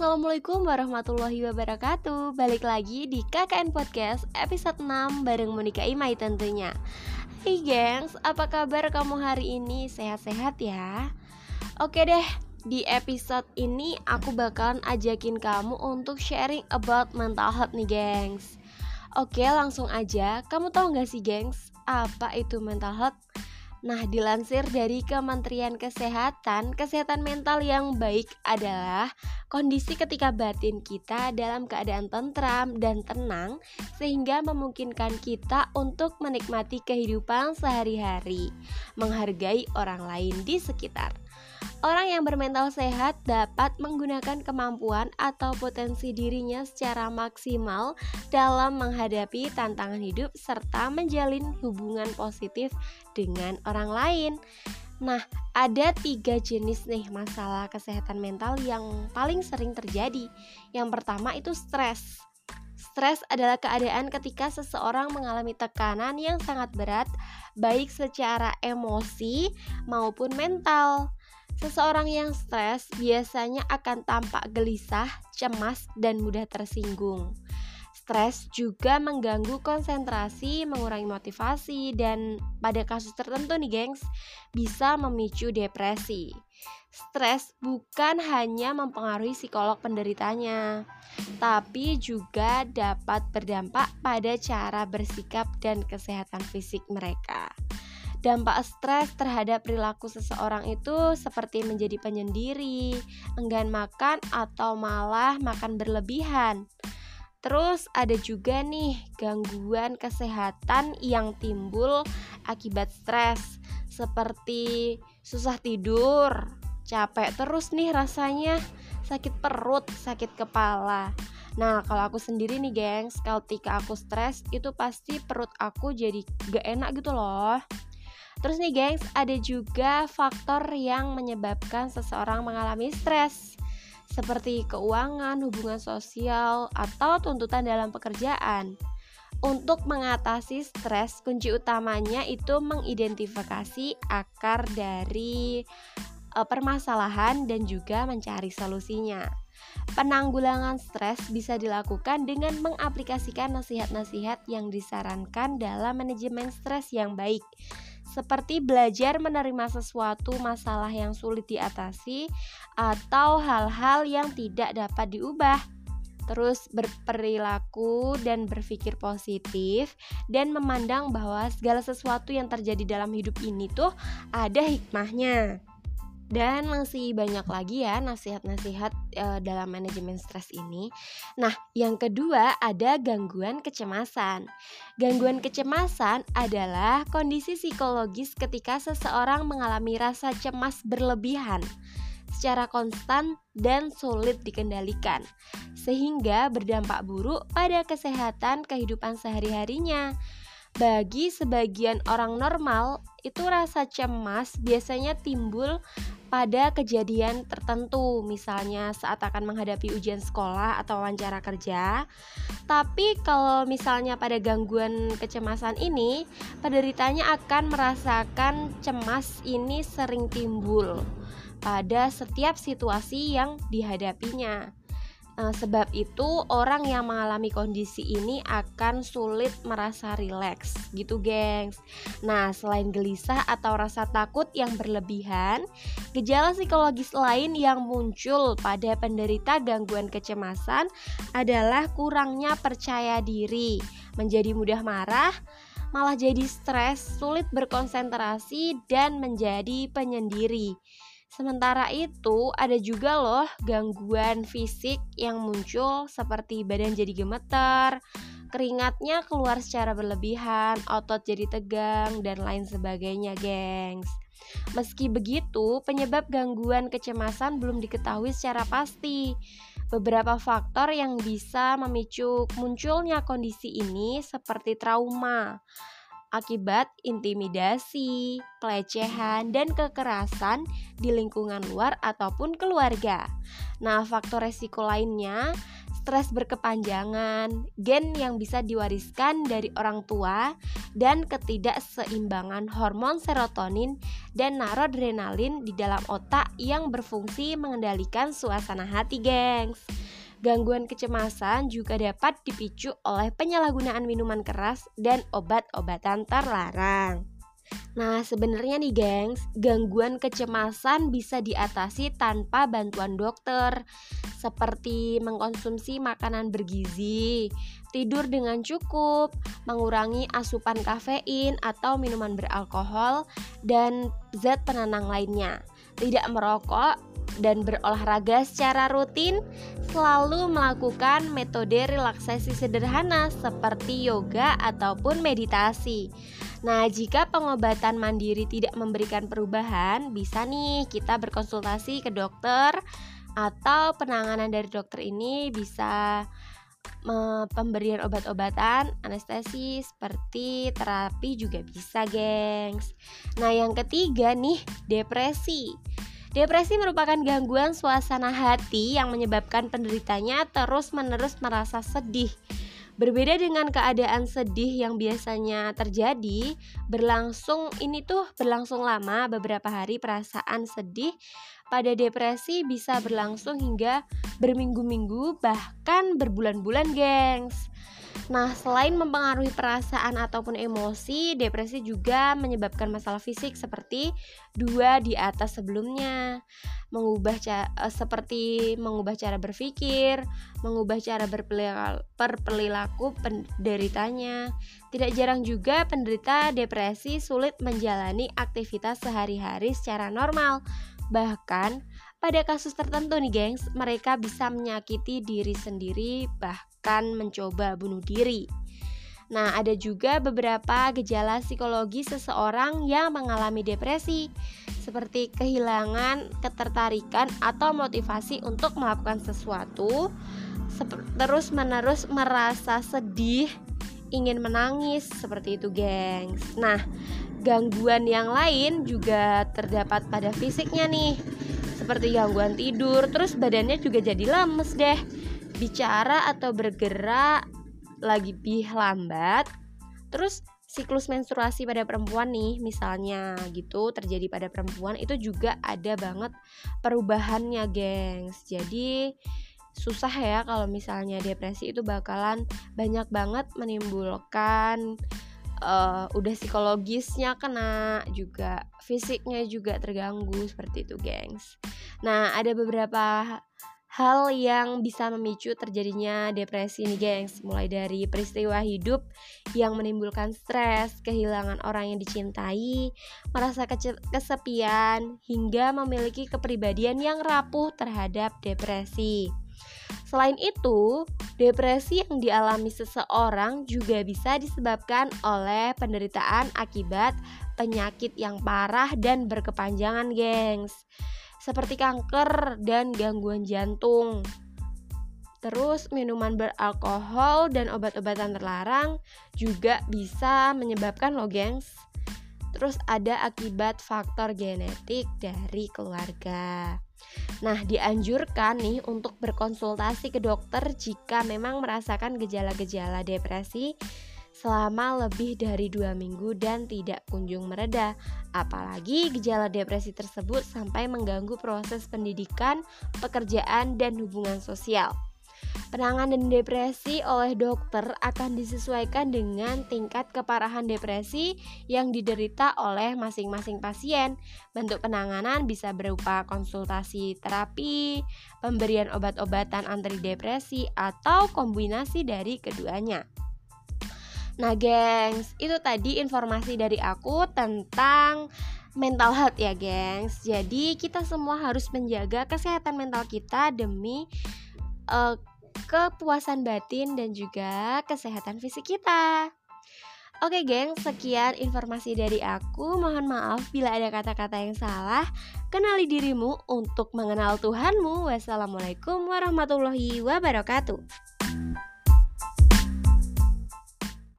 Assalamualaikum warahmatullahi wabarakatuh Balik lagi di KKN Podcast episode 6 bareng Monika Imai tentunya Hai gengs, apa kabar kamu hari ini? Sehat-sehat ya? Oke deh, di episode ini aku bakalan ajakin kamu untuk sharing about mental health nih gengs Oke langsung aja, kamu tahu gak sih gengs, apa itu mental health? Nah, dilansir dari Kementerian Kesehatan, kesehatan mental yang baik adalah kondisi ketika batin kita dalam keadaan tentram dan tenang sehingga memungkinkan kita untuk menikmati kehidupan sehari-hari, menghargai orang lain di sekitar. Orang yang bermental sehat dapat menggunakan kemampuan atau potensi dirinya secara maksimal dalam menghadapi tantangan hidup serta menjalin hubungan positif dengan orang lain. Nah, ada tiga jenis nih masalah kesehatan mental yang paling sering terjadi. Yang pertama itu stres. Stres adalah keadaan ketika seseorang mengalami tekanan yang sangat berat, baik secara emosi maupun mental. Seseorang yang stres biasanya akan tampak gelisah, cemas, dan mudah tersinggung. Stres juga mengganggu konsentrasi, mengurangi motivasi, dan pada kasus tertentu nih gengs, bisa memicu depresi. Stres bukan hanya mempengaruhi psikolog penderitanya, tapi juga dapat berdampak pada cara bersikap dan kesehatan fisik mereka. Dampak stres terhadap perilaku seseorang itu seperti menjadi penyendiri, enggan makan, atau malah makan berlebihan. Terus ada juga nih gangguan kesehatan yang timbul akibat stres seperti susah tidur, capek terus nih rasanya, sakit perut, sakit kepala. Nah, kalau aku sendiri nih, gengs, ketika aku stres itu pasti perut aku jadi gak enak gitu loh. Terus nih gengs, ada juga faktor yang menyebabkan seseorang mengalami stres seperti keuangan, hubungan sosial, atau tuntutan dalam pekerjaan. Untuk mengatasi stres, kunci utamanya itu mengidentifikasi akar dari e, permasalahan dan juga mencari solusinya. Penanggulangan stres bisa dilakukan dengan mengaplikasikan nasihat-nasihat yang disarankan dalam manajemen stres yang baik seperti belajar menerima sesuatu masalah yang sulit diatasi atau hal-hal yang tidak dapat diubah. Terus berperilaku dan berpikir positif dan memandang bahwa segala sesuatu yang terjadi dalam hidup ini tuh ada hikmahnya. Dan masih banyak lagi ya nasihat-nasihat e, dalam manajemen stres ini. Nah, yang kedua ada gangguan kecemasan. Gangguan kecemasan adalah kondisi psikologis ketika seseorang mengalami rasa cemas berlebihan secara konstan dan sulit dikendalikan, sehingga berdampak buruk pada kesehatan kehidupan sehari-harinya. Bagi sebagian orang normal, itu rasa cemas biasanya timbul pada kejadian tertentu, misalnya saat akan menghadapi ujian sekolah atau wawancara kerja. Tapi kalau misalnya pada gangguan kecemasan ini, penderitanya akan merasakan cemas ini sering timbul pada setiap situasi yang dihadapinya. Uh, sebab itu orang yang mengalami kondisi ini akan sulit merasa rileks gitu gengs Nah selain gelisah atau rasa takut yang berlebihan Gejala psikologis lain yang muncul pada penderita gangguan kecemasan adalah kurangnya percaya diri Menjadi mudah marah malah jadi stres, sulit berkonsentrasi, dan menjadi penyendiri. Sementara itu, ada juga loh gangguan fisik yang muncul seperti badan jadi gemeter, keringatnya keluar secara berlebihan, otot jadi tegang, dan lain sebagainya, gengs. Meski begitu, penyebab gangguan kecemasan belum diketahui secara pasti. Beberapa faktor yang bisa memicu munculnya kondisi ini seperti trauma, akibat intimidasi, pelecehan, dan kekerasan di lingkungan luar ataupun keluarga. Nah, faktor resiko lainnya stres berkepanjangan, gen yang bisa diwariskan dari orang tua, dan ketidakseimbangan hormon serotonin dan noradrenalin di dalam otak yang berfungsi mengendalikan suasana hati, gengs. Gangguan kecemasan juga dapat dipicu oleh penyalahgunaan minuman keras dan obat-obatan terlarang. Nah, sebenarnya nih, gengs, gangguan kecemasan bisa diatasi tanpa bantuan dokter, seperti mengkonsumsi makanan bergizi, tidur dengan cukup, mengurangi asupan kafein atau minuman beralkohol, dan zat penenang lainnya. Tidak merokok dan berolahraga secara rutin, selalu melakukan metode relaksasi sederhana seperti yoga ataupun meditasi. Nah, jika pengobatan mandiri tidak memberikan perubahan, bisa nih kita berkonsultasi ke dokter atau penanganan dari dokter ini bisa pemberian obat-obatan, anestesi seperti terapi juga bisa, gengs. Nah, yang ketiga nih, depresi. Depresi merupakan gangguan suasana hati yang menyebabkan penderitanya terus-menerus merasa sedih Berbeda dengan keadaan sedih yang biasanya terjadi, berlangsung ini tuh berlangsung lama beberapa hari perasaan sedih pada depresi bisa berlangsung hingga berminggu-minggu bahkan berbulan-bulan, gengs. Nah, selain mempengaruhi perasaan ataupun emosi, depresi juga menyebabkan masalah fisik seperti dua di atas sebelumnya. Mengubah uh, seperti mengubah cara berpikir, mengubah cara berperilaku penderitanya. Tidak jarang juga penderita depresi sulit menjalani aktivitas sehari-hari secara normal. Bahkan pada kasus tertentu nih gengs, mereka bisa menyakiti diri sendiri bahkan mencoba bunuh diri. Nah, ada juga beberapa gejala psikologi seseorang yang mengalami depresi, seperti kehilangan ketertarikan atau motivasi untuk melakukan sesuatu, terus-menerus merasa sedih, ingin menangis, seperti itu, gengs. Nah, gangguan yang lain juga terdapat pada fisiknya nih, seperti gangguan tidur, terus badannya juga jadi lemes deh. Bicara atau bergerak lagi lebih lambat terus siklus menstruasi pada perempuan nih misalnya gitu terjadi pada perempuan itu juga ada banget perubahannya gengs. Jadi susah ya kalau misalnya depresi itu bakalan banyak banget menimbulkan uh, udah psikologisnya kena juga fisiknya juga terganggu seperti itu gengs nah ada beberapa hal yang bisa memicu terjadinya depresi ini gengs mulai dari peristiwa hidup yang menimbulkan stres, kehilangan orang yang dicintai, merasa kesepian, hingga memiliki kepribadian yang rapuh terhadap depresi. Selain itu, depresi yang dialami seseorang juga bisa disebabkan oleh penderitaan akibat penyakit yang parah dan berkepanjangan, gengs seperti kanker dan gangguan jantung. Terus minuman beralkohol dan obat-obatan terlarang juga bisa menyebabkan lo gengs. Terus ada akibat faktor genetik dari keluarga. Nah, dianjurkan nih untuk berkonsultasi ke dokter jika memang merasakan gejala-gejala depresi selama lebih dari dua minggu dan tidak kunjung mereda. Apalagi gejala depresi tersebut sampai mengganggu proses pendidikan, pekerjaan, dan hubungan sosial. Penanganan depresi oleh dokter akan disesuaikan dengan tingkat keparahan depresi yang diderita oleh masing-masing pasien. Bentuk penanganan bisa berupa konsultasi terapi, pemberian obat-obatan antidepresi, atau kombinasi dari keduanya. Nah, gengs, itu tadi informasi dari aku tentang mental health ya, gengs. Jadi, kita semua harus menjaga kesehatan mental kita demi uh, kepuasan batin dan juga kesehatan fisik kita. Oke, geng, sekian informasi dari aku. Mohon maaf bila ada kata-kata yang salah. Kenali dirimu untuk mengenal Tuhanmu. Wassalamualaikum warahmatullahi wabarakatuh.